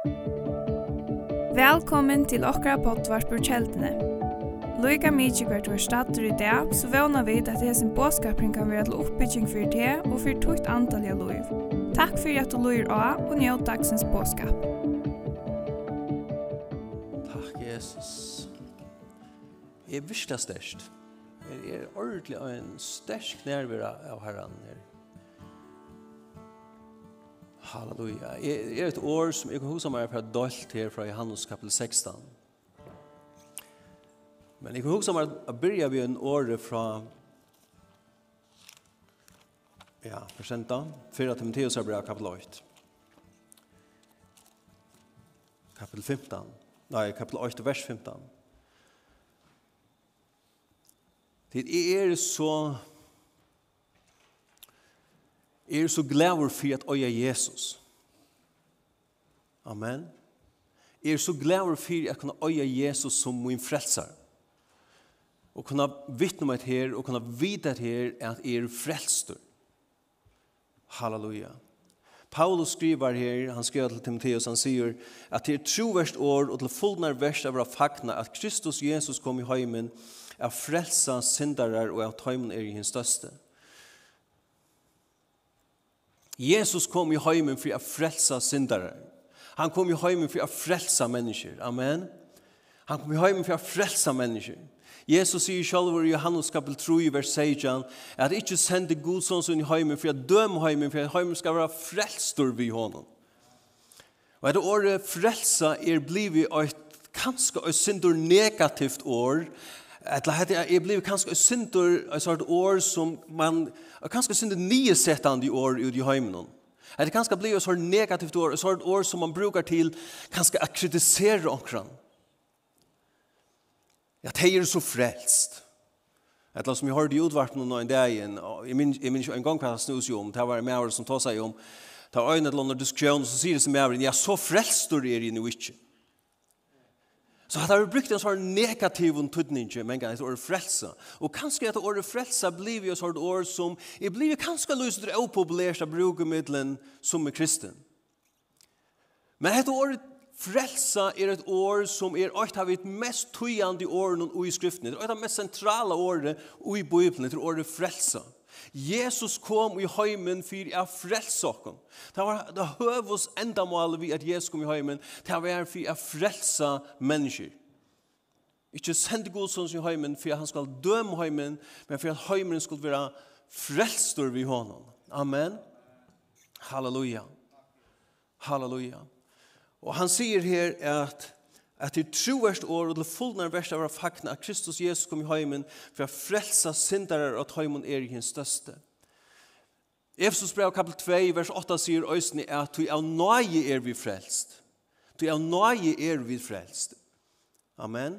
Velkommen til okra pottvarpur kjeldene. Loika mykje hvert var stater i dag, så vana vi at hesen båskapring kan være til oppbygging for det og for tukt antall av loiv. Takk for at du loir av og njød dagsens båskap. Takk, Jesus. Jeg er virkelig størst. Jeg er ordentlig en størst nærvira av herren her. Halleluja. Det er et år som jeg kan huske meg fra dølt her fra Johannes kapitel 16. Men jeg kan huske meg å begynne ved en år fra ja, presenta, 4 Timotheus er bra kapitel 8. Kapitel 15. Nei, kapitel 8, vers 15. Det er så er så glæver for at øye Jesus. Amen. Er så glæver for at kunne øye Jesus som min frelser. Og kunne vittne meg her, og kunne vite her at er frelster. Halleluja. Paulus skriver her, han skriver til Timotheus, han sier at det er troverst år og til fullnar verst av fakna at Kristus Jesus kom i heimen er frelsa syndarar og at heimen er i hans største. Amen Jesus kom i heimen for å frelsa syndere. Han kom i heimen for å frelsa mennesker. Amen. Han kom i heimen for å frelsa mennesker. Jesus sier selv i Johannes kapel 3 i vers 16 at ikke sende god sånn som i heimen for å døme heimen for at heimen skal være frelstor ved honom. Og at året frelsa er blivet et kanskje et synder negativt år Etla hette jeg, jeg blev kanskje synder, et sort år som man, kanskje synder nyesettende år ut i heimen. Det kanskje blir et sort negativt år, et sort år som man brukar til kanskje å kritisere omkran. Ja, det er så frelst. Etla som jeg hørte i utvarpen en dag, jeg minns jo en gang hva jeg snus jo om, det var en maver som tog seg om, det var en eller annen diskusjon, så sier det som maver, ja, så frelst du er i nu ikke. Ja Så so, har vi brukt en sånn negativ tydning, men ikke et ord frelse. Og kanskje et ord frelse blir jo sånn ord som, er blir kanskje løst og populært av brukemiddelen som er kristen. Men et ord frelse er et ord som er et av de mest tøyende årene i skriftene. Det er et av de mest sentrale årene i Bibelen, det er ordet frelse. Frelse. Jesus kom i heimen for å frelse oss. Det var det høves endamål vi at Jesus kom i heimen, det var for å frelse mennesker. Ikke sende godsons i heimen for at han skal døme heimen, men for at heimen skulle være frelstor vi honom. Amen. Halleluja. Halleluja. Og han sier her at at det troverst år og det fullnar verst av fakna at Kristus Jesus kom i heimen for å frelsa syndarar at heimen er i hans største. Efesus brev kapitel 2 vers 8 sier øysene at du av nøye er vi frelst. Du av nøye er vi frelst. Amen.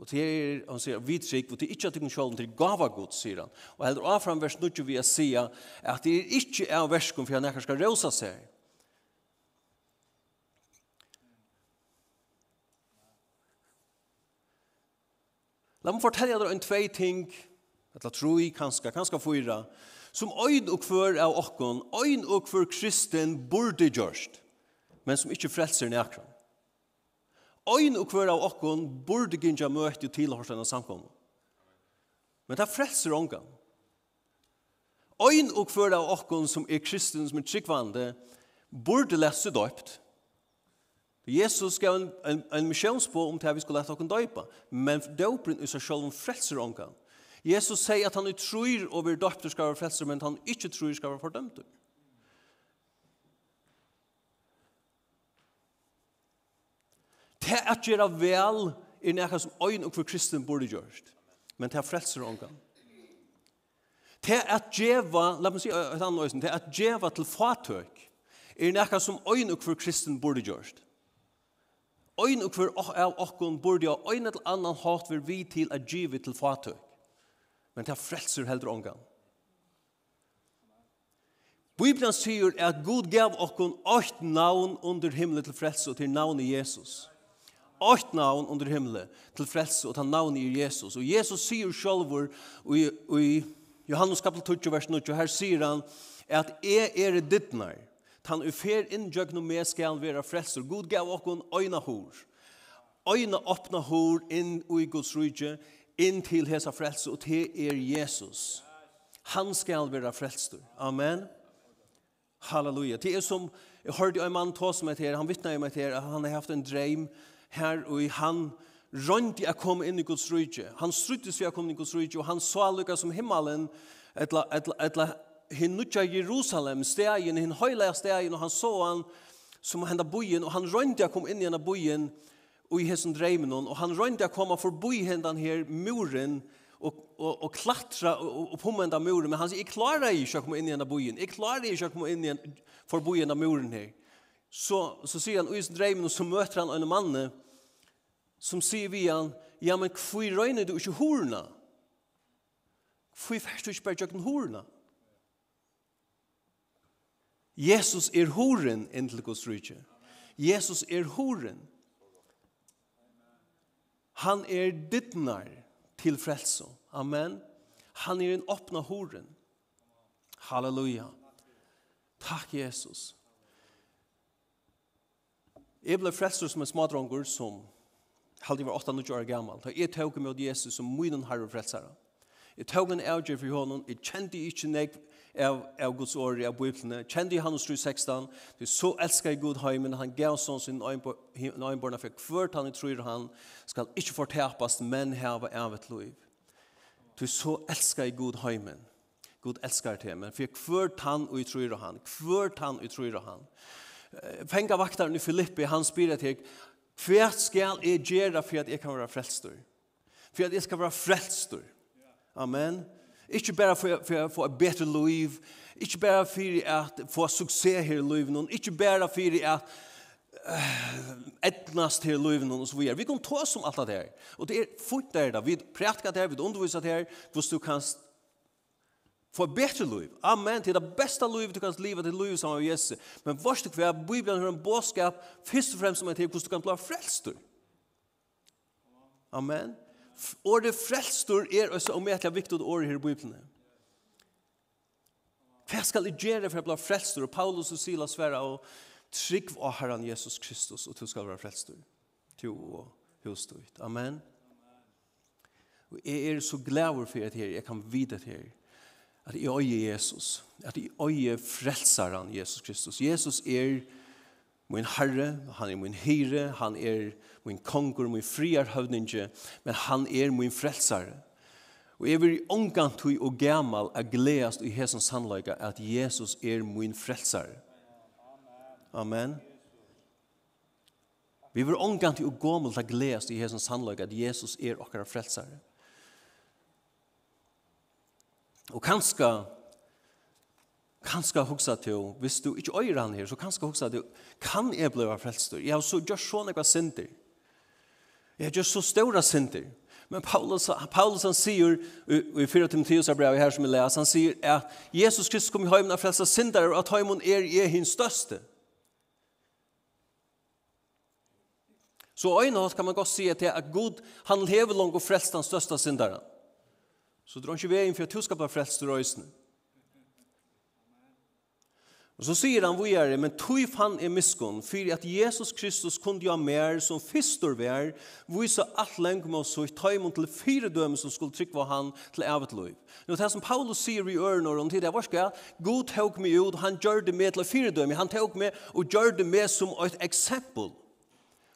Og til er, han sier, vi trygg, og til ikke at du kan sjålen til gava god, sier han. Og heldur avfram vers 9 vi sier at det er ikke av verskom for han ikke skal rosa seg. La meg fortelle dere en tvei ting, eller troi, kanskje, kanskje fyra, som øyn og kvør av okkon, øyn og kvør kristen burde gjørst, men som ikke frelser nekran. Øyn og kvør av okkon burde gynja møte og tilhårsdene samkomne. Men det frelser ångan. Øyn og kvør av okkon som er kristen, som er tryggvande, burde lese døypt, Jesus gav en, en, en missionsbå om det vi skulle leta okken døypa, men døypen er seg selv om frelser omgang. Jesus sier at han i tror over døyper skal være frelser, men han ikke tror skal være fordømt. Det at gjøre vel er nekka som øyn og for kristen burde gjørst, men det er frelser omgang. Det at djeva, la meg si et annet øyne, det at djeva til fatøk er nekka som øyn og for kristen burde gjørst, Ein og hver av okkon burde av ein eller annan hat vir vi til at givi til fatøk. Men det frelser heldur omgang. Bibelen sier at Gud gav okkon åkt navn under himmelen til frelse og til navnet Jesus. Åkt navn under himmelen til frelse og til navnet Jesus. Og Jesus sier sjálfur i, i Johannes kapitel 20 vers 9, her sier han at jeg er dittnar. Tan ufer innjøgnu med skal vera frelser. God gav okkon øyna hor. Øyna åpna hor inn i Guds rydje, inn til hesa frelse, og til er Jesus. Han skal vera frelster. Amen. Halleluja. Det er som, jeg hørte en mann ta som et her, han vittner om et at han har haft en dreim her, og han rønte jeg kom inn i Guds rydje. Han struttes vi jeg kom inn i Guds rydje, og han så lukka som himmelen, etla, etla, etla, hin nutja Jerusalem, stegen, hin høyla stegen, og han så han som henda bojen, og han røynte jeg kom inn i henda bojen, og i hessen dreimen og han røynte jeg kom forbi hendan her muren, og, og, og klatra og, og på henda muren, men han sier, jeg i sjøk å komme inn i henda bojen, eg klarer i å komme inn i for bojen av muren her. Så, så sier han, og i hessen dreimen, og så møter han en mann, som sier vi han, ja, men hvor røyner du ikkje horna? Hvor fyrst du ikkje bare tjøkken? Horna? Jesus er horen inn til Guds rydje. Jesus er horen. Han er dittnar til frelse. Amen. Han er en åpna horen. Halleluja. Takk, Jesus. Jeg ble frelst som en smadronger som halde var 8-9 år gammal. Jeg tog med Jesus som mynden herre frelsere. Jeg tog en avgjør for honom. Jeg kjente ikke nek av, av Guds år, av Bibelene. Kjente i Johannes 3, 16, du så elsker i Gud heimen, han gav sånn sin øynborna, for hvert han tror han skal ikke fortepast, men heve av et liv. Du så elsker i Gud heimen. Gud elsker til, men for hvert han og tror han, hvert han og tror han. Fenga vaktaren i Filippi, han spyrir til, hva skal jeg gjøre for at jeg kan være frelstor? For at jeg skal være frelstor. Amen. Amen. Ikke bare for, for å få et bedre liv, ikke bare for å få suksess her i livet, ikke bare for å uh, etnast her livet og så videre. Vi kan ta oss om alt det her. Og det er fort der da. Vi prætker det her, vi underviser det her, hvis du kan få et bedre liv. Amen, det er det beste livet du kan leve til livet sammen med Jesus. Men vars du hver, Bibelen har en bådskap, først og fremst som er til hvordan du kan bli frelst. Amen ordet frelstor er også om jeg viktig ord her i Bibelen. Hva skal jeg gjøre for å bli frelstor? Og Paulus og Silas være og trygg av Herren Jesus Kristus, og du skal være frelstor. Du og husstort. Amen. Og jeg er så glad for at jeg kan vite at jeg at jeg øye Jesus, at jeg øye frelseren Jesus Kristus. Jesus er min herre, han er min hyre, han er min konger, min friar høvninge, men han er min frelsare. Og jeg vil omgang tog og gammel er gledast i hesens sannløyga at Jesus er min frelsare. Amen. Vi vil omgang tog og gammel er gledast i hesens sannløyga at Jesus er okkar frelsare. Og kanskje kanska hugsa til, hvis du ikke øyer han her, så kanskje hugsa til, kan jeg blive frelstur? Jeg har så gjort så nekva synder. Jeg har gjort så stora synder. Men Paulus, Paulus han sier, i 4 Timotheus er brev her som vi leser, han sier at Jesus Kristus kom i høymen av frelsa synder, og at høymen er i er største. Så øyne kan man godt si at, at Gud, han lever langt og frelst den største synderen. Så drar han ikke veien for at du skal bli frelst i røysene. Og så sier han vidare, men tog fann er miskunn, for at Jesus Kristus kunde ha mer som fyrstor vær, är, alt lenge med oss og ta imot til fire døme som skulle trykke på han til evet liv. Nå, det som Paulus sier i örnor om det, var ska jag? God tog meg ut, han gjør det med til fire døme, han tog meg og gjør det med som et eksempel,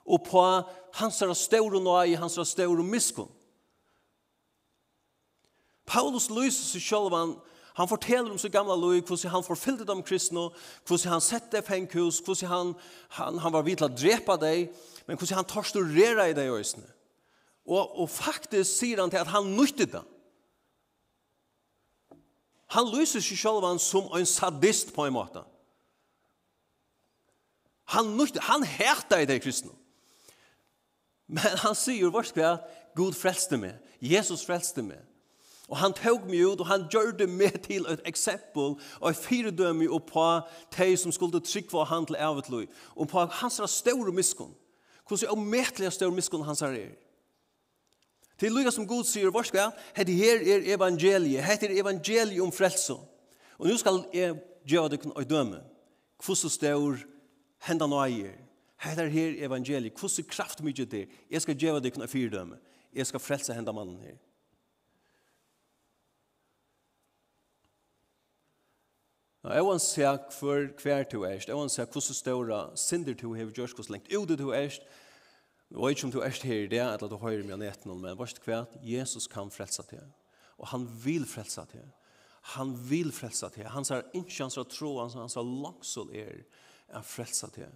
og på hans er større nøye, hans stora miskunn. Paulus lyser sig själv, han Han forteller om så gamla loj, hvordan han forfyllde dem kristne, hvordan han sette fengkhus, hvordan han, han, han var vidt til å drepe deg, men hvordan han torsturerer i deg i øsene. Og, og faktisk sier han til at han nyttet det. Han lyser seg selv som en sadist på en måte. Han nyttet, han hæta i deg kristne. Men han sier, hva skal jeg, God frelste meg, Jesus frelste meg, Og han tog meg ut, og han gjør det med til et eksempel, og et fyrdømme og på de som skulle trykke for han til et og på hans store miskunn. Hvordan er omettelig store miskunn hans her er. Til lykka som Gud sier, hva skal, hette her er evangeliet, hette er evangeliet om frelse. Og nå skal jeg gjøre det og døme. Hvordan står hendene og eier? Hette her evangeliet, hvordan kraft mye det er? Jeg skal gjøre det og fyrdømme. Jeg skal frelse hendene mannen her. Jeg vil se hver hver du erst, jeg vil se hvordan ståra synder du har gjort, hvordan lengt ut du erst, og ikke om du erst her i det, eller du hører meg nett noen, men varst hver Jesus kan frelse til, og han vil frelse til, han vil frelse til, han sier ikke han skal tro, han sier langsål er er frelse til,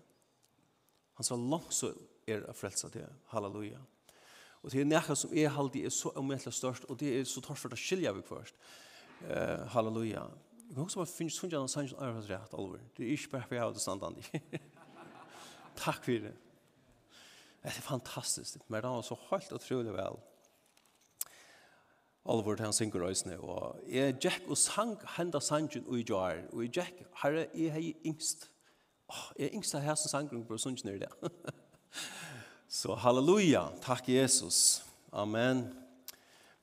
han sier langsål er er frelsa til, halleluja. Og det er nekka som er halde er så omvettelig størst, og det er så torst for å skilja vi først, halleluja. Halleluja. Jeg kan også bare finne sånn at han er rett alvor. Det er ikke bare for jeg har det standande. Takk for det. Det er fantastisk. Men det var så helt utrolig vel. Alvor til han synger røysene. Og jeg gikk og sang henda sangen ui jar. Og jeg gikk, herre, jeg hei yngst. Åh, jeg er yngst av hessen sangen på sangen i det. Så halleluja. Takk Jesus. Amen.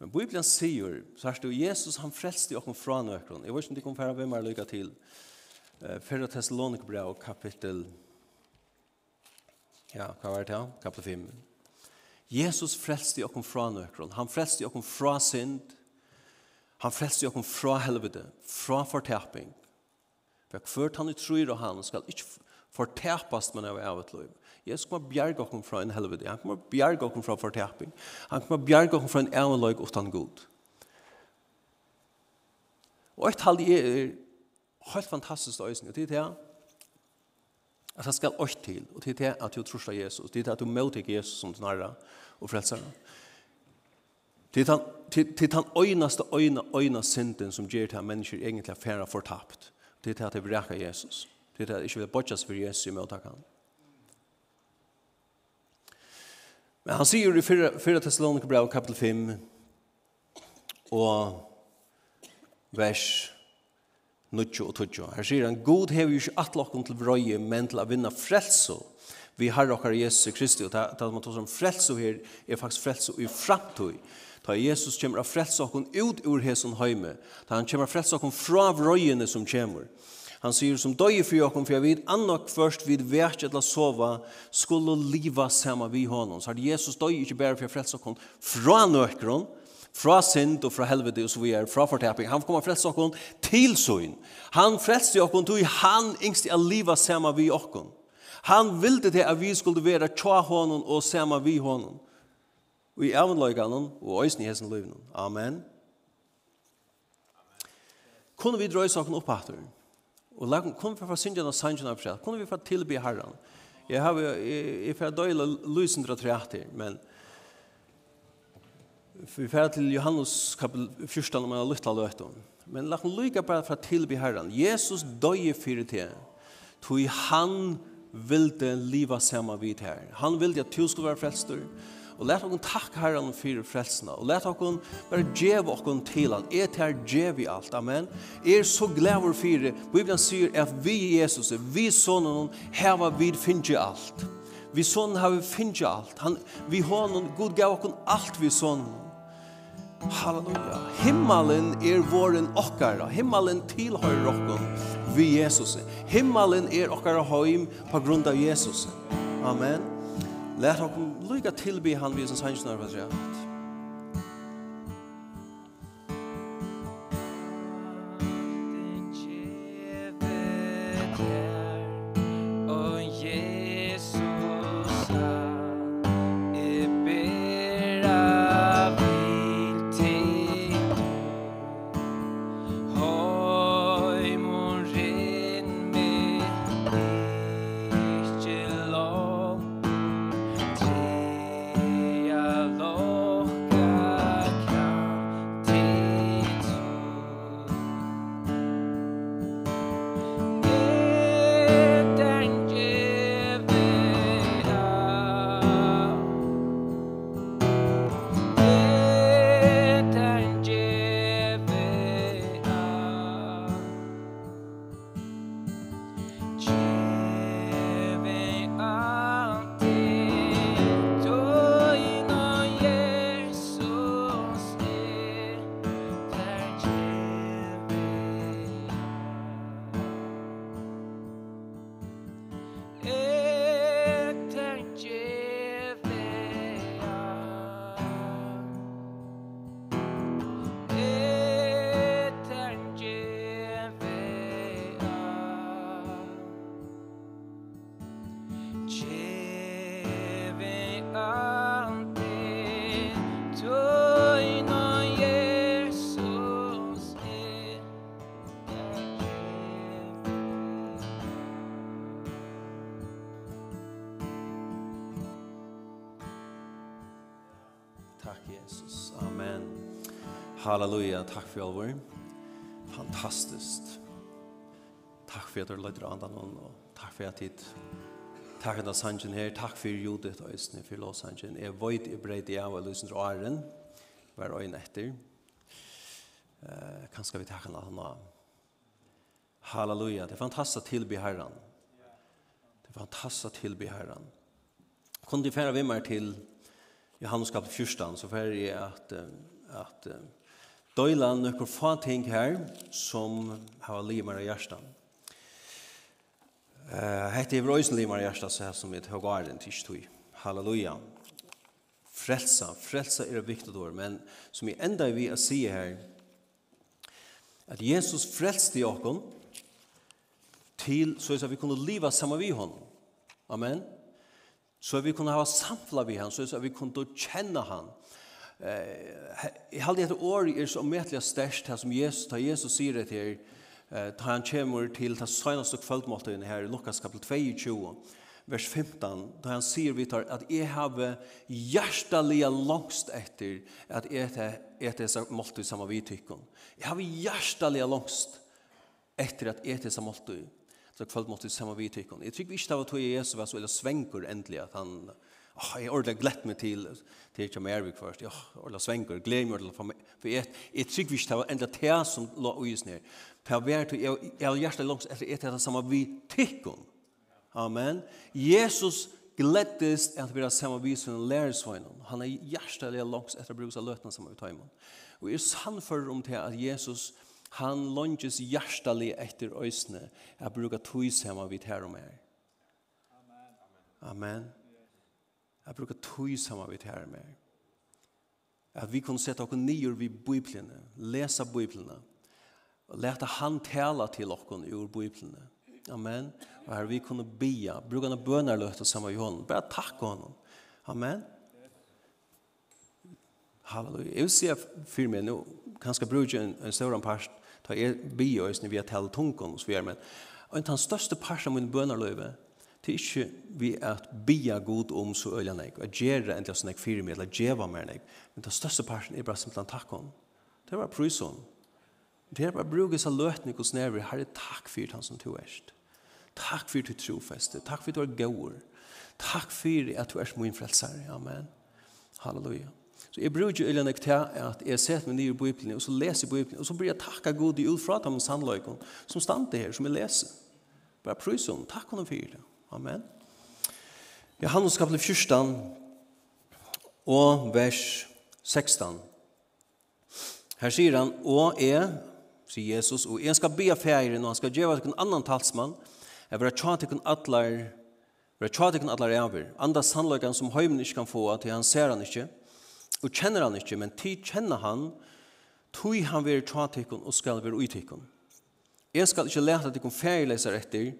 Men Bibelen sier, så er det Jesus han frelste oss fra nøkron. Jeg vet ikke om de kommer færre hvem meg lykke til. Fyrre Thessalonikbrev kapittel Ja, hva var det her? Kapittel 5. Jesus frelste oss fra nøkron. Han frelste oss fra synd. Han frelste oss fra helvete, fra fortaping. For hvert han tror og han skal ikke fortapast med av et liv. Jesus kommer bjerg okken fra en helvete. Han kommer bjerg okken fra forteping. Han kommer bjerg okken fra en evenløyk utan god. Og et halvt er helt fantastisk øyne. Det er det at han skal øyne til. Og det er det at du tror Jesus. Det er det at du møter Jesus som den herre og frelseren. Det er den øyneste øyne, øyne synden som gjør til at mennesker egentlig er færre fortapt. Det er det at det vil Jesus. Det er det at det ikke vil bodges for Jesus i møtakene. Men han sier i 4, 4 Thessalonika brev kapitel 5 og vers 9 og 20. Her sier han, God hever jo ikke atle okken til vrøye, men til å vinne frelse vi har okkar Jesus Kristi, og det man tar som frelse her, er faktisk frelse i framtøy. Da Jesus kommer av frelse okken ut ur hesen høyme, da han kommer av frelse okken fra vrøyene som kommer. Han sier som døye for jokken, for jeg vet annok først vid verk eller sova, skulle liva sammen vi honom. Så har Jesus døye ikke bare for jeg frelse okken fra nøkron, fra synd og fra helvete og så videre, fra fortæping. Han kommer frelse okken til søgn. Han frelse okken til han yngste av liva sammen vi okken. Han ville til at vi skulle være tja honom og sammen vi honom. Og i avnløyganen og øysen i hessen løyvnen. Amen. Amen. Kunne vi drøy saken opp hatteren? Og la kom for for syndene og sangen av fred. Kunne vi få tilbe Herren. Jeg har jeg får døyla lusen treater, men vi fer til Johannes kapitel 14 om en lytta løtt Men Men kom lyka bare for tilbe Herren. Jesus døye fyrir til. Tui han vilde liva sama vid her. Han vilde at du skulle være frelstur og let okon takk herran fyrir frelsna, og let okon bare djeva okon til han, er her djevi alt, amen. Er så glæver fyrir, Bibelen sier at vi Jesus, vi sonen, heva vid finnje alt. Vi sonen heva finnje alt, han, vi honom, god gav okon alt vi sonen, Halleluja. Himmelen er våren okkara. Himmelen tilhører okkon vi Jesus. Himmelen er okkara heim på grunn av Jesus. Amen. Lært okkum lykka tilbi han vi sin sannsnar var rett. Halleluja, takk for alvor. Fantastiskt. Takk for at du løyder andan noen, og takk for at dit. Takk for sangen her, takk for Judith og østene for lovsanjen. Jeg vet i breit i av og løsner og æren, hver øyne etter. Eh, kanskje vi takker han av. Halleluja, det er fantastisk tilby herren. Det er fantastisk tilby herren. Kunne de fære vi mer til Johannes kapitel 14, så fære jeg at, at, uh, døyla nøkker få ting her som har limer i hjertet. Uh, Hette er vrøysen limer i hjertet, så her som vi tar garen til ikke tog. Halleluja. Frelsa. Frelsa er et viktig ord, men som vi enda vi å si her, at Jesus frelste i åkken til så at vi kunne leva sammen med honom. Amen. Så at vi kunne ha samfla vi han, så at vi kunne kjenne han. Jeg halde etter år er så omettelig størst her som Jesus, da Jesus sier det her, da han kommer til det søgneste kveldmåten her i Lukas kapitel 22, vers 15, da han sier vi tar at jeg har hjertelig langst etter at jeg etter disse måltid sammen vi tykker. Jeg har hjertelig langst etter at jeg etter disse måltid så kvöld måtte samma vi tyckon. Jag tycker vi inte att Jesus var så eller svänkor ändliga att han oh, jeg ordentlig glett meg til, til ikke mer vik først, ja, ordentlig svenger, gleder meg ordentlig for meg, for jeg, jeg trykker ikke til å enda det som la øyes ned, for jeg vet, jeg, jeg har hjertet langs etter etter det samme vi tykker. amen, Jesus glettes at vi har samme vi som lærersvøgnen, han er hjertet langs etter å bruke seg løtene som vi tar utheimen, og jeg er sannfører om til at Jesus, han lønges hjertelig etter øysene, jeg bruker tog sammen vidt her og mer. Amen. Amen. Jeg bruker tog sammen vidt her med. At vi kunne sette oss nye vid Bibelene, lese Bibelene, og lete han tale til oss ur Bibelene. Amen. Og her vi kunne bia, bruke noen bønerløft sammen i hånden. Bare takk honom. Amen. Halleluja. Jeg vil si for meg nå, kanskje bruke en, en større part, ta er bia, hvis vi har talt tungen, og så videre, men og den største parten av min bønerløyve, Det er ikke vi at bia god om så øyla nek, at gjere endelig sånn nek fyrir meg, eller djeva mer nek, men den største parten er bare simpelthen takk om. Det er bare prysom. Det er bare bruket seg løtning hos never, herre takk for han som du erst. Takk for du trofeste, takk for du er gaur. Takk for at du er min frelsare, amen. Halleluja. Så jeg bruker jo øyne til at jeg ser meg nye i Bibelen, og så leser jeg Bibelen, og så blir jeg takka god i utfra dem sannløyken, som stand det her, som jeg leser. Bare prøys om, takk om for det. Amen. Johannes kapitel 14 og vers 16. Her sier han, og jeg, sier Jesus, og jeg skal be færen, og han skal gjøre til en annan talsmann, jeg vil ha tja til en atler, vil ha tja til en atler over, andre sannløkene som høymen ikke kan få, til han ser han ikke, og kjenner han ikke, men tid kjenner han, tog han vil tja til og skal være uttikken. Jeg skal ikke lete til en færleser etter,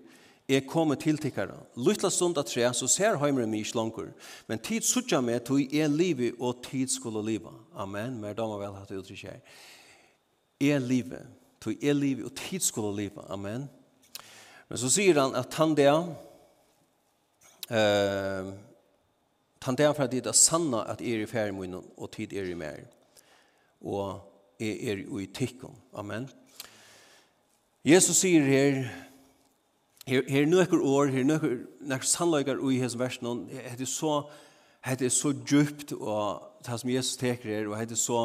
Jeg kommer til tikkere. Lytla stund at tre, så ser heimere mye slanker. Men tid suttja med tog er livet, og tid skulle liva. Amen. Mer damer vel hatt uttrykk her. Er livet. Tog er livet, og tid skulle liva. Amen. Men så sier han at han det, uh, han det er for at det er sanna at er i færre munnen, og tid er i mer. Og er, er i tikkum. Amen. Jesus sier her, Her, her nøkker år, her nøkker, nøkker sannløyker i hans versen, det er så, det er så djupt, og det som Jesus teker her, og det er så,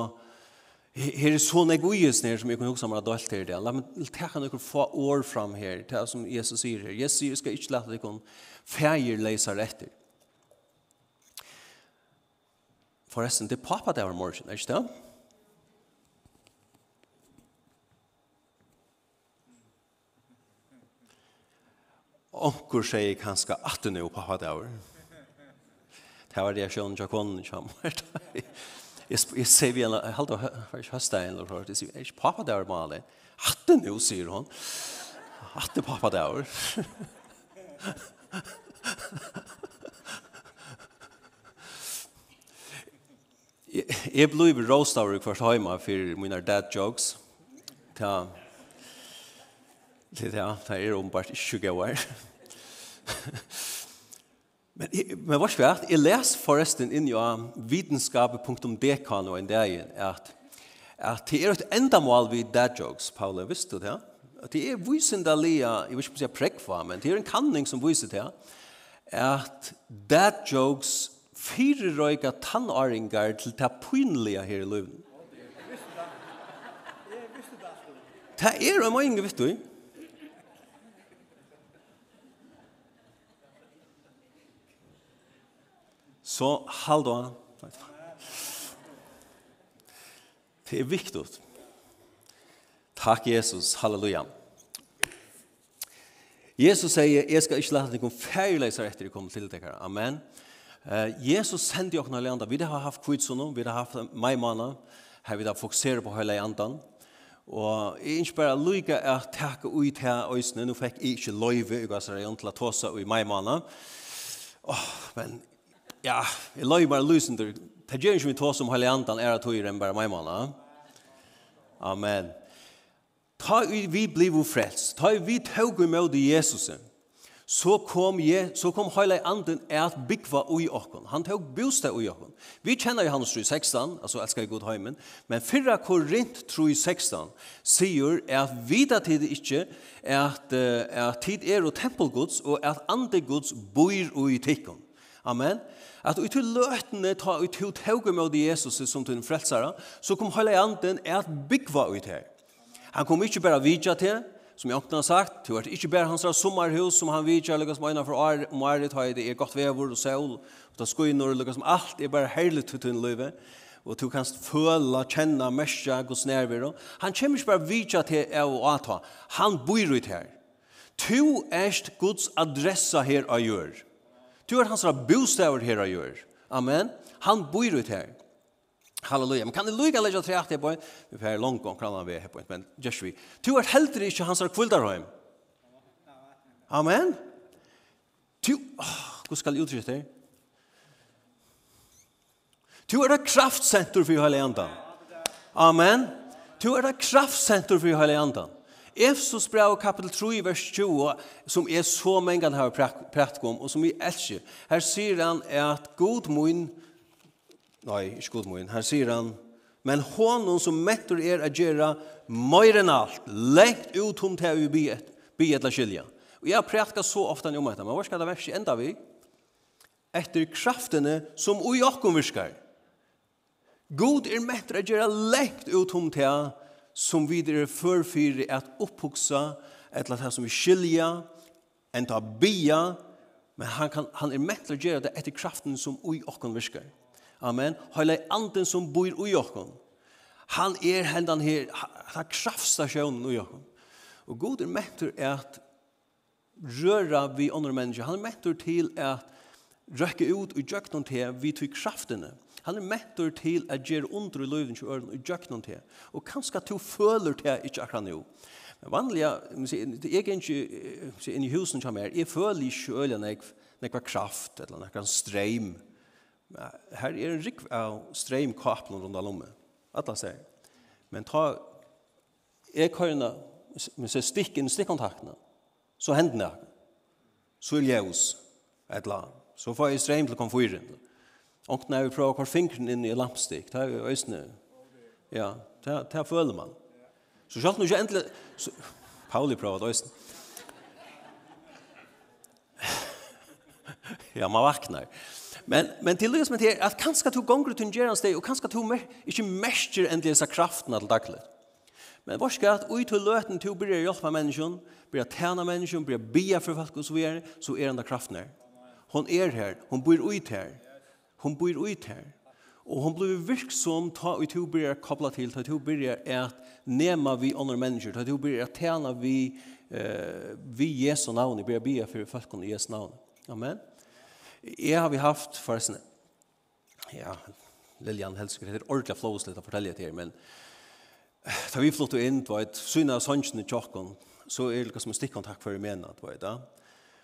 her er så negoies nere som jeg kunne huske om at alt er det. La meg teka noen få år fram her, det som Jesus sier her. Jesus sier, skal ikke lete dere feir leiser etter. Forresten, det er pappa der var morgen, er ikke det? onkur sier kanskje at du nå på hatt av. Det var det jeg reaksjonen til konen kommer. Jeg sier vi en, jeg halte å høste en eller hørt, jeg sier, er ikke pappa der male? At du nå, sier hun. At du pappa der. Jeg blev råstavr i kvart heima for mine dad jokes. Ja, Det er, det er åpenbart 20 år. men, men hva svært, jeg les forresten inn i vitenskapet.dk nå en dag, at, at det er et endamål vid dad jokes, Paul visste du det? At det er visende lia, jeg vil ikke si prekva, men det er en kanning som viser det, at dad jokes fire røyga tannåringar til det pynlige her i løven. Det er en mange, vet du, Så hold on. Det er viktig. Takk, Jesus. Halleluja. Jesus sier, jeg skal ikke lade låta dig etter efter kommer til deg her. Amen. Eh, Jesus sände jo noen landa. Vi har haft kvitsonom, vi har haft majmana. her vi har fokuserat på hele andan. Og jeg ikke bare lykke å takke ut her øsene. Nå fikk jeg ikke løyve i Gassarion til å ta seg i mai måned. Åh, men ja, jeg løy bare lysen til det gjør ikke vi tog som hele andan er at høyre enn bare meg manna. Amen. Ta vi blir vår frelst, ta vi tog imot i Jesus, så kom, je, så kom hele anden er at byggva ui okken. Han tog bostad ui okken. Vi kjenner jo hans 3.16, altså elskar jeg god heimen, men fyrra Korint 3.16 sier at vita tid ikkje at, at tid er og tempelgods og at andegods bor ui tikkene. Amen. At ut til løtene, ta ut til tauge med Jesus som til en frelsere, så kom hele anden at byggva ut her. Han kom ikke bare vidja til, som jeg åkne har sagt, til at ikke bare hans sommerhus som han vidja, eller som ena for år, om året har det er godt vever og sol, og det er eller som alt er bare herlig til din løyve, og du kan føle, kjenne, merke, gos snærvere. Han kommer ikke bare vidja til å ata, han bor ut her. Tu erst Guds adressa her av gjør. Du er hans bostaver her og gjør. Amen. Han bor ut her. Halleluja. Men kan det lukka leggja tre aktig på en? Vi får langt om kranan vi er på en, men gjørs vi. Du er heldur ikke hans kvuldarheim. Amen. Du, oh, skal jeg uttrykke det? Du er et kraftsenter for hele andan. Amen. Du er et kraftsenter for hele andan. Efsos brev kapitel 3 vers 20 som er så mengan har pratt om og som vi elsker. Her sier han at god mun nei, ikke god mun. Her sier han men honom som metter er å gjøre mer enn alt, lengt ut om til vi biet, biet la skilja. Og jeg prætkar så ofte om dette, men hva skal det verset enda vi? Etter kraftene som ui okkom virkar. God er metter å gjøre lengt ut om til som vi er førfyrir at upphugsa, eller det som vi skilja, enn ta bia, men han, kan, han er mett til å gjøre det etter kraften som ui okkon virkar. Amen. Heile anden som bor ui okkon. Han er hendan her, han kraftstasjonen ui okkon. Og god er mett at røra vi andre mennesker. Han er mett til at røkke ut og gjøkken til vi tog kraftene. Han er mettur til at gjøre under i løyven til øren og gjøk noen til. Og kanskje at du føler til ikke akkurat nå. Men vanlig, jeg er ikke inn i husen som er, jeg føler ikke øyne nekva kraft eller nekva streim. Her er en rikv av streim kaplen rundt lomme. Alla sier. Men ta, jeg køyna, men se stikk inn stikkontaktene, så hender det. Så er ljøs, et eller annet. Så får jeg streim til konfyren. Och när vi prövar kvar fingren in i lampstick, det är ju ösne. Ja, det det följer man. Så själv nu inte äntligen så Pauli prövar ösne. ja, man vaknar. Men men till det som det är att kanske tog gånger till Gerans dag och kanske tog mer inte mäster äntligen så kraften att dagligt. Men vår ska att ut till löten till bli hjälpa människan, börja tjäna människan, börja be för folk och så vidare, så är den där kraften här. Hon är här, hon bor ut här. Hon bor ut her. Og hon blir virksom ta ut to blir kobla til, ta ut blir at nema vi andre mennesker, ta ut hun blir at tjena vi, eh, vi Jesu navn, blir bia for folkene i Jesu navn. Amen. Jeg har vi haft forresten, ja, Lilian Helsker, det er ordentlig flås litt å fortelle til men da vi flyttet inn, det var et syne av sannsyn i tjokken, så er det som en stikkontakt for mena, det var det,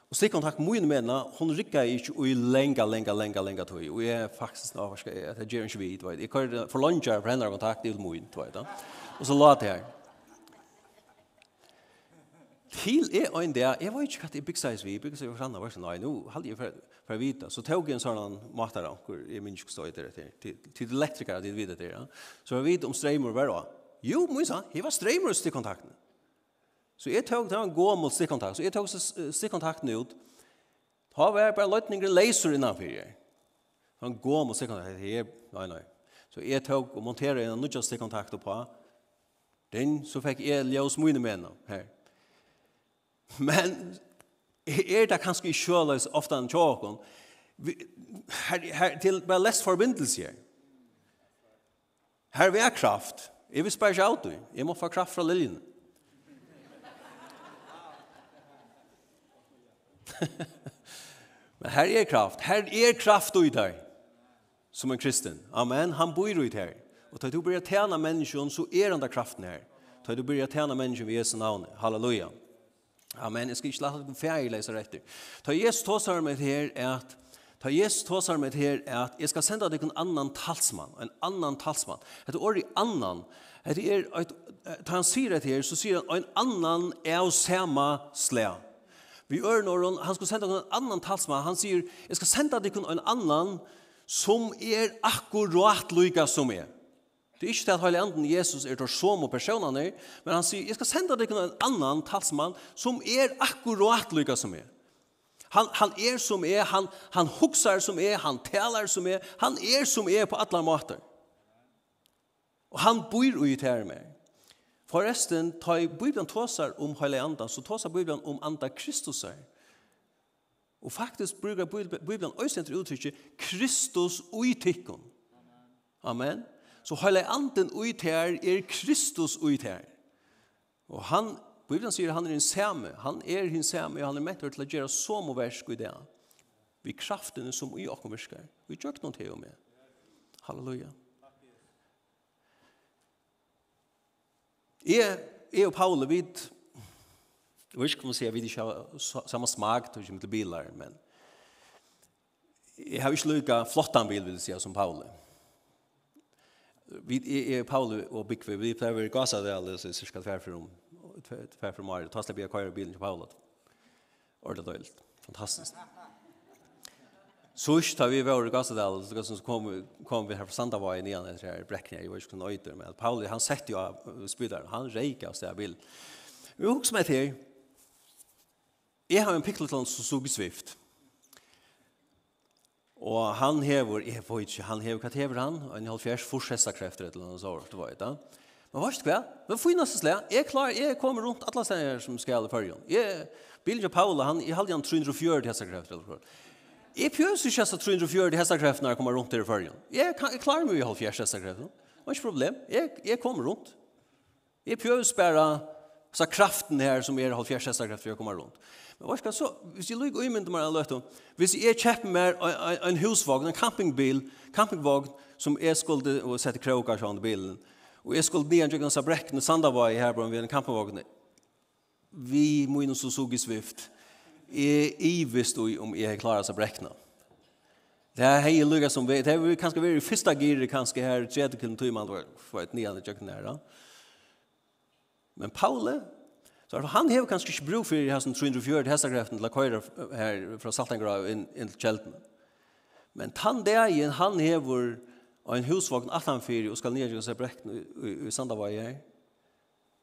Og slik kontakt med mena, hon rikka ikke i lenga, lenga, lenga, lenga tog. Og jeg er faktisk nå, hva skal jeg, det gjør ikke vi, vet. Jeg kan for lunge for henne kontakt til min, du vet. Og så la det her. Til er en der, jeg var ikke katt i Big byggsais vi, Big Size var sannet, var sånn, nei, nå halde jeg for å vite. Så tog jeg en sånn matar, hvor jeg minns ikke stod etter det, til elektrikere, til videre til, ja. Så jeg vet om streamer var det? Jo, Moisa, jeg var streamer til kontakten. Så jeg tok, det var en god mot stikkontakt, så jeg tok stikkontakten ut, da var jeg bare løytninger laser innanfor jeg. Det var en god mot stikkontakt, jeg, nei, nei. Så jeg tok og monterte en nødja stikkontakt på, den så fikk jeg ljøs mine mener her. Men er det kanskje ikke kjøles ofte enn tjåkon, her, her, til bare lest forbindelse her. Her vil jeg kraft, jeg vil spørre ikke alt du, jeg må få kraft fra liljene. Men her er kraft. Her er kraft ut her. Som en kristen. Amen. Han bor ut her. Og tar du börjar tjäna människan så er den där kraften her. Tar du börjar tjäna människan ved Jesu navn. Halleluja. Amen. Jeg skal ikke lade att ferdig lese rätt. Ta Jesus tåsar med här att Ta Jesus tåsar med her at jeg skal sende deg en annan talsmann, en annan talsmann. Et år i annan, et er, et, ta han sier et her, så sier han en annan er og sama slæg. Vi ør når han skal sende en annan talsmann. Han sier, jeg skal sende deg en annan som er akkurat lykka som er. Det er ikke til at Heilige Anden Jesus er til som og personene, men han sier, jeg skal sende deg en annan talsmann som er akkurat lykka som er. Han, han er som er, han, han huksar som er, han talar som er, han er som er på alle måter. Og han bor i det her med. Forresten, ta i Bibelen tåsar om heilig andan, så tåsar Bibelen om anda Kristusar. Og faktisk bruker Bibelen også etter uttrykket Kristus uitikken. Amen. Så hele anden uiter er Kristus uiter. Og han, Bibelen sier han er en same, han er en same, og han er mettor til å gjøre så må versk i det. Vi kraftene som i åkken virker. Vi gjør ikke noe til og med. Halleluja. Halleluja. Jeg, jeg og Paul, vi, jeg vet ikke om å si at vi ikke har samme smak til å komme til biler, men jeg har ikke lykka flottan bil, vil jeg si, som Paul. Vi, jeg, Paul Paule og Bikve, vi pleier å gasa det alle, så cirka tverfer om, tverfer om året, ta slipper jeg køyre bilen til Paul. Ordet døylt, fantastisk. Fantastisk. Sust tar vi varit det Gassadal, så kom, kom vi här från Sandavai nian efter det här bräckningen, jag var inte kunna öjter, men han sätter ju spydar han reikade så jag vill. Vi också med här, jag har en pickleton så så svift. Og han hever, jeg vet ikke, han hever, hva hever han? En halvfjers fortsessa krefter eller noe sånt, det var det. Men hva er det hva? Men for innast slag, jeg klar, jeg kommer rundt alle steder som skal i fyrjon. Jeg, Bilja Paula, han, jeg halde han 340 hessa eller noe Jeg pjøs ikke så 340 hestakreftene jeg kommer rundt her i førgen. Jeg, kan, jeg klarer meg i halv fjers hestakreftene. Det var ikke problem. Jeg, jeg kommer rundt. Jeg pjøs bare så kraften her som er halv fjers hestakreftene jeg kommer rundt. Men hva skal så, hvis jeg lykker umyndet meg alle etter, hvis jeg kjepper meg en, en husvogn, en campingbil, campingvogn som jeg skulle sette krokar på bilen, og jeg skulle ned en jøkken av brekkene, sandavai her på en campingvogn, vi må inn og så sug i svift, är ivist och om jag klarar sig bräckna. Det här hej lugga som vet, det här vi kanske vi första gir kanske här tredje kunde tog man för ett nyan jag nära. Men Paule så han har kanskje ikke bruk för det här som 304 hästakraften till köra her fra Saltangrav inn, inn til Kjelten. Men han där igen han har en husvagn fyrir og skal ner och så bräckna i i, i sandavai her,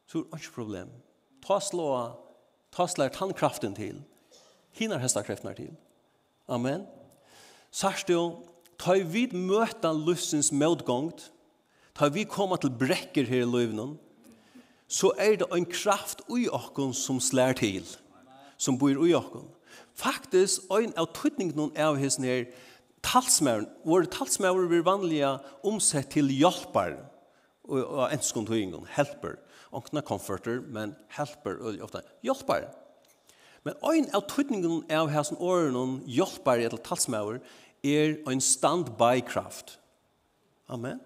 Så er det ikke problem. Ta slå, ta slå tandkraften till hinar hestakreftnar til. Amen. Sars jo, ta vi møta lussens møtgångt, ta vi koma til brekker her i løvnen, så er det en kraft ui okkon som slær til, som bor ui okkon. Faktisk, en av tøytningen av hans her, talsmæren, våre talsmæren blir vanlige omsett til hjelper, og enskund høyngon, helper, ikke comforter, men helper, og ofta hjelpar, Men ein av tøtningen av hæsen åren hjelper eller talsmauer er en stand-by-kraft. Amen.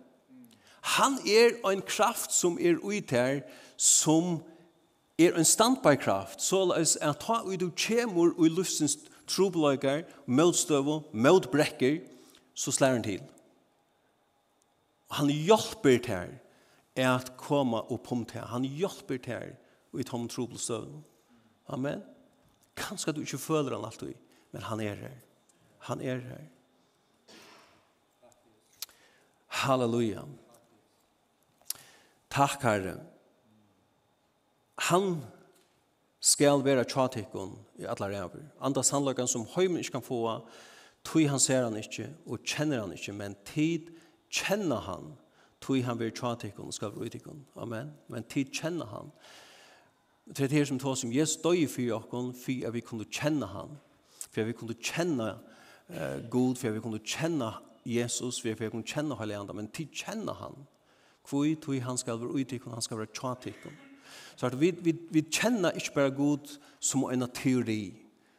Han er en kraft som er ut her, som er en stand-by-kraft, så at ta ut og kjemur og luftsens trobeløyger, møtstøvå, møtbrekker, så slår han til. Han hjelper til at komme og pomme til. Han hjelper til i tom trobelstøvå. Amen. Amen. Kanskje du ikke føler han alltid, men han er her. Han er her. Halleluja. Takk, Herre. Han skal være tjatikken i alle ræver. Andre sannløkken som høymen ikke kan få, tog han ser han ikke, og kjenner han ikke, men tid kjenner han, tog han være tjatikken og skal være utikken. Amen. Men tid kjenner han. Amen Det er det som tar som Jesus døg for oss, for at vi kunne kjenne han, for at vi kunne kjenne uh, God, for at vi kunne kjenne Jesus, for at vi kunne kjenne hele andre, men til kjenne han, hvor tog han skal være uttikken, han skal være tjatikken. Så at vi, vi, vi kjenner ikke bare God som en teori.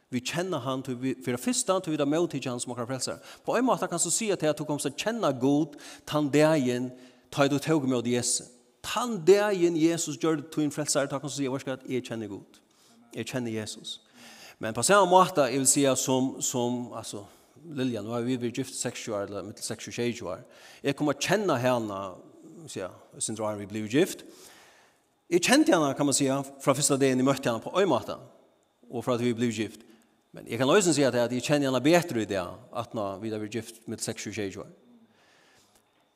Vi kjenner han, til vi, for det første til vi da møter ikke han som akkurat frelser. På en måte kan du si at du kommer til å kjenne Gud, tann dagen, ta i du tog med Jesus. Tann dagen Jesus gjør det til en frelser, takk han sier, hva skal jeg kjenne god? Jeg kjenner Jesus. Men på samme måte, jeg vil si at som, som altså, Lilja, nå har vi vært gift 6 år, eller mittel 6-20 år. Jeg kommer å kjenne henne, sier jeg, sin drar vi blir gift. Jeg kjente henne, kan man si, fra første dagen jeg møtte henne på øymatta, og fra at vi ble gift. Men jeg kan også si at jeg kjenner henne bedre i det, at nå vi har vært gift med 6-7 år.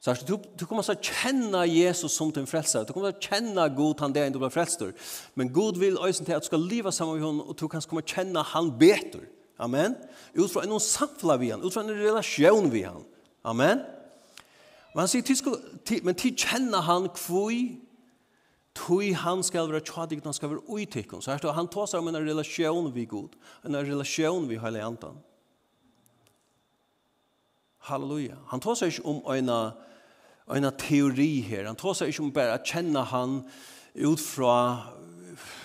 Så du, du kommer så känna Jesus som din frälsare. Du kommer att känna God han där du blir frälstor. Men God vil også til att du ska leva sammen med henne, och du kan komma att känna han bättre. Amen. Utifrån en samfunn vi han, utifrån en relation vi han. Amen. Men han säger, men til kjenne han kvui Tui han skal være tjadig, han skal være uitikon. Så her han tar seg om en relasjon vi god, en relasjon vi heilig antan. Halleluja. Han tar seg ikke om en relasjon en teori her. Han tar seg ikke om bare å kjenne han ut fra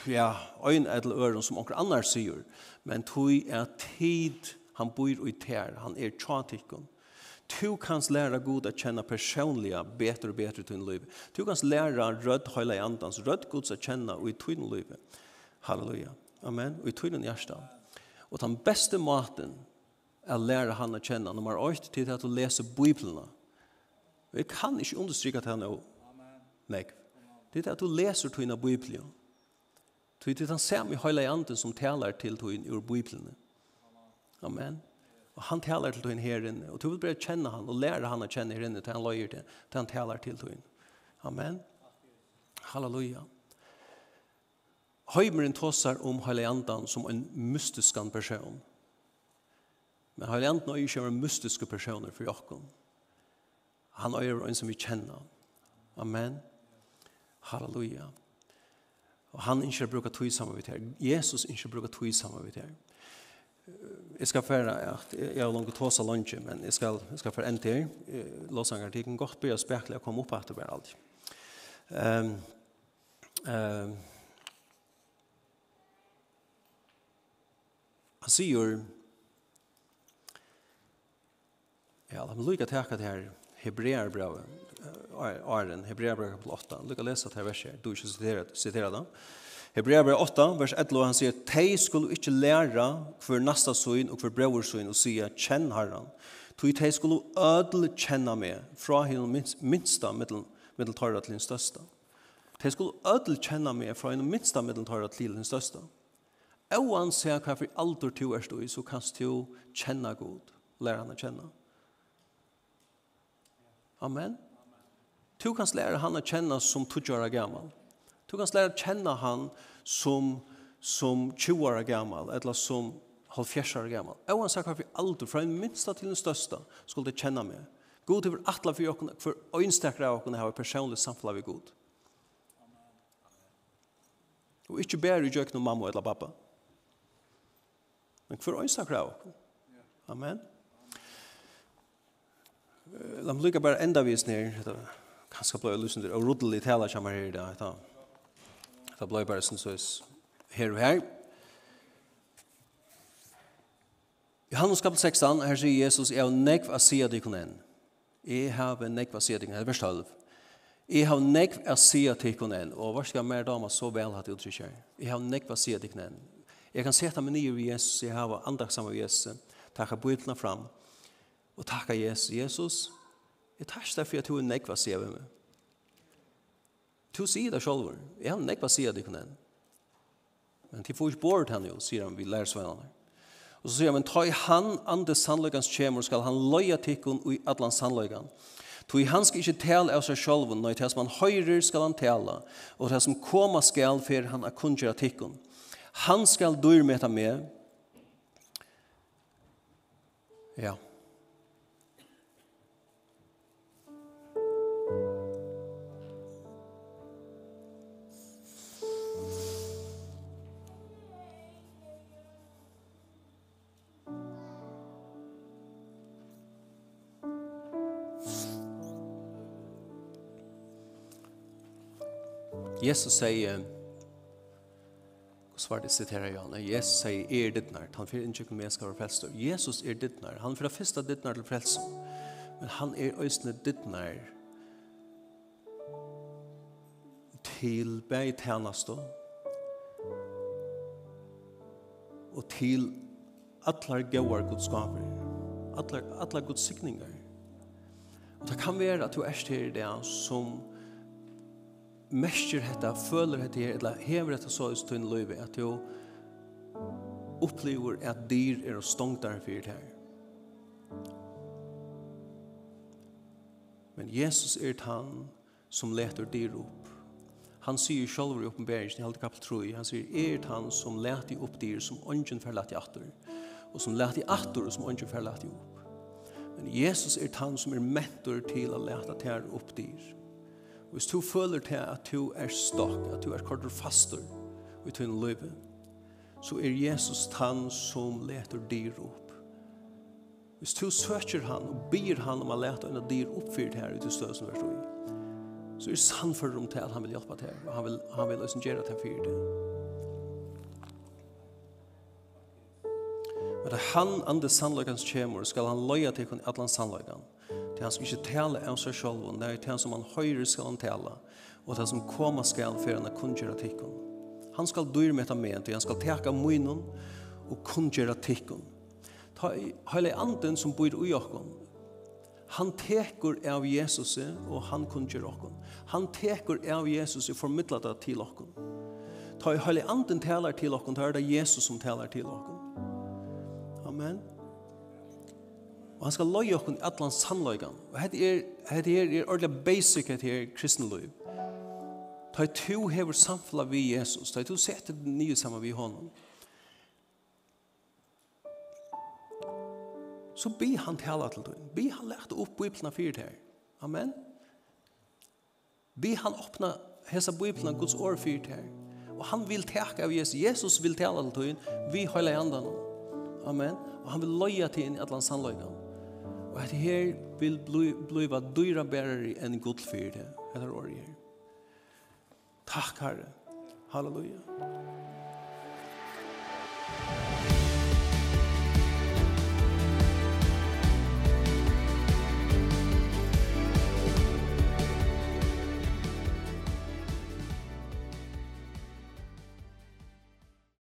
ja, øyn eller øren som onker annars sier, men tog er tid han bor i ter, han er tjatikken. Du kan læra god at kjenne personliga betre og betre i liv. Du kan læra rød høyla i andans, rød god at kjenne i tøyne liv. Halleluja. Amen. Og i tøyne hjärsta. Og den beste maten er læra han å kjenne, nummer 8, til at du leser Bibelene Vi kan ikke understryka til henne Nei. Det er at du leser tøyna Bibelen. Det er han samme med høyla i anden som taler til tøyn ur Bibelen. Amen. Og han taler til tøyn her inne. Og du vil bare kjenne han og lære han å kjenne her inne til han løyer til. Til han taler til tøyn. Amen. Halleluja. Høymeren tåsar om høyla anden som en mystisk person. Men høyla anden er ikke en mystiske personer for jokken. Han er en som vi kjenner. Amen. Halleluja. Og han ikke bruker tog sammen med her. Jesus ikke bruker tog sammen med her. Jeg skal føre ja, jeg har langt tåsa lunge, men jeg skal, jeg skal føre en til. Låsanger, det kan godt bli å spekle og komme opp etter hver alt. Um, um, han sier, ja, la meg lykke til akkurat her, Hebreerbrevet, Aren, Hebreerbrevet kapitel 8. Lykke å lese dette verset, du ikke siterer, siterer det. Hebreerbrevet 8, vers 11, han sier, «Tei skulle ikke lære hver nasta søgn og hver brøversøgn og sier, kjenn herren. Tui tei skulle ødel kjenne meg, fra henne minsta middel, tarra til den største. Tei skulle ødel kjenne meg, fra henne minsta middeltarra til den største. sier hva for alder du er du i, så kan du kjenne god, lære han å kjenne. Amen. Du kan lære han å kjenne som 20 år gammel. Du kan lære å kjenne han som, som 20 år gammel, eller som 70 år gammel. Og han sier hva vi aldri, fra den minste til den største, skulle du kjenne meg. God er atla for åkene, for øynstakere av åkene har personlig samfunnet ved God. Og ikke bare i jøkken om mamma eller pappa. Men for øynstakere av åkene. Amen. Amen. La meg lykke bare enda vis ned, kanskje ble jeg lysen til, og roddelig tale kommer her i dag, det ble jeg bare sånn så her og her. I Johannes kapel 16, her sier Jesus, jeg har nekv å si at jeg kan enn. Jeg har nekv å si at jeg kan enn, vers 12. Jeg har nekv å si at jeg kan enn, og hva skal mer damer så vel at uttrykk her? Jeg har nekv å si at jeg kan enn. Jeg kan sette meg nye ved Jesus, jeg har andre sammen med Jesus, takk av bøyplene fram, og og takka Jesus. Jesus, jeg tar deg for at du er nekva sier ved meg. Du sier det selv, jeg har nekva sier det kunne Men til får ikke bort henne, jo, sier han, vi lærer svennerne. Og så sier han, men ta i han andre sannløkans kjemur, skal han løya tikkun i atlan sannløkan. Tu han skal ikke tale av seg selv, nei, det som han høyrer skal han tale, og det som koma skal for han er tikkun. Han skal dyrmeta med, ja, Jesus sier, hvordan var det sitterer jeg han? Jesus sier, er dittnær, han fyrir inntjøkken med skal være frelster. Jesus er dittnær, han fyrir fyrsta dittnær til frelser. Men han er øysene dittnær til bæg tjeneste og til allar gauar gudskaper, allar, Guds gudsikningar. Og det kan være at du er til det som mestjer hetta, føler hetta her, eller hever hetta så i stund løyve, at jo opplever at dyr er stongt der for det her. Men Jesus er han som leter dyr opp. Han sier selv i oppenberingen, i halde kapitel 3, han sier, er han som leter opp dyr som ånden forlater atter, og som leter atter og som ånden forlater opp. Men Jesus er han som er mentor til å lete tær opp dyr. Hvis du føler til at du er stokk, at du er kortere faster i tøyne løyve, så er Jesus han som leter dyr opp. Hvis du søker han og byr han om å lete en dyr oppfyrt for det her i støsen vers i, så er sann for dem til at han vil hjelpe til, og han vil, han vil løsen gjøre til fyrt det. Men han andre sannløkens kjemur skal han løye til at atlan sannløkene Det han som ikke taler av seg selv, det er det som han høyre skal han tale, og det som kommer skal for han kunngjøre tikkene. Han skal dyr med etter med, han skal teka munnen og kunngjøre tikkene. Ta hele anden som bor i okken, Han tekur av Jesus og han kunngjør okken. Han tekur av Jesus og formidler det til okken. Ta hele anden taler til okken, ta er det Jesus som taler til okken. Amen. Og han skal løye okken atlan sannløygan. Og hette er, hette er, er ordentlig basic hette er kristenløy. Ta i to hever samfla vi Jesus. Ta i to sette det nye sammen vi honom. Så be han tala til døgn. Be han lærte opp bibelna fyrt her. Amen. Be han åpna hesa bibelna Guds år fyrt her. Og han vil teka av Jesus. Jesus vil tala til døgn. Vi høyla i andan. Amen. Og han vil løye til inn i atlan sannløygan. Og at her vil bliva dyra bærere enn god fyrir det. Etter året her. Takk, Herre. Halleluja.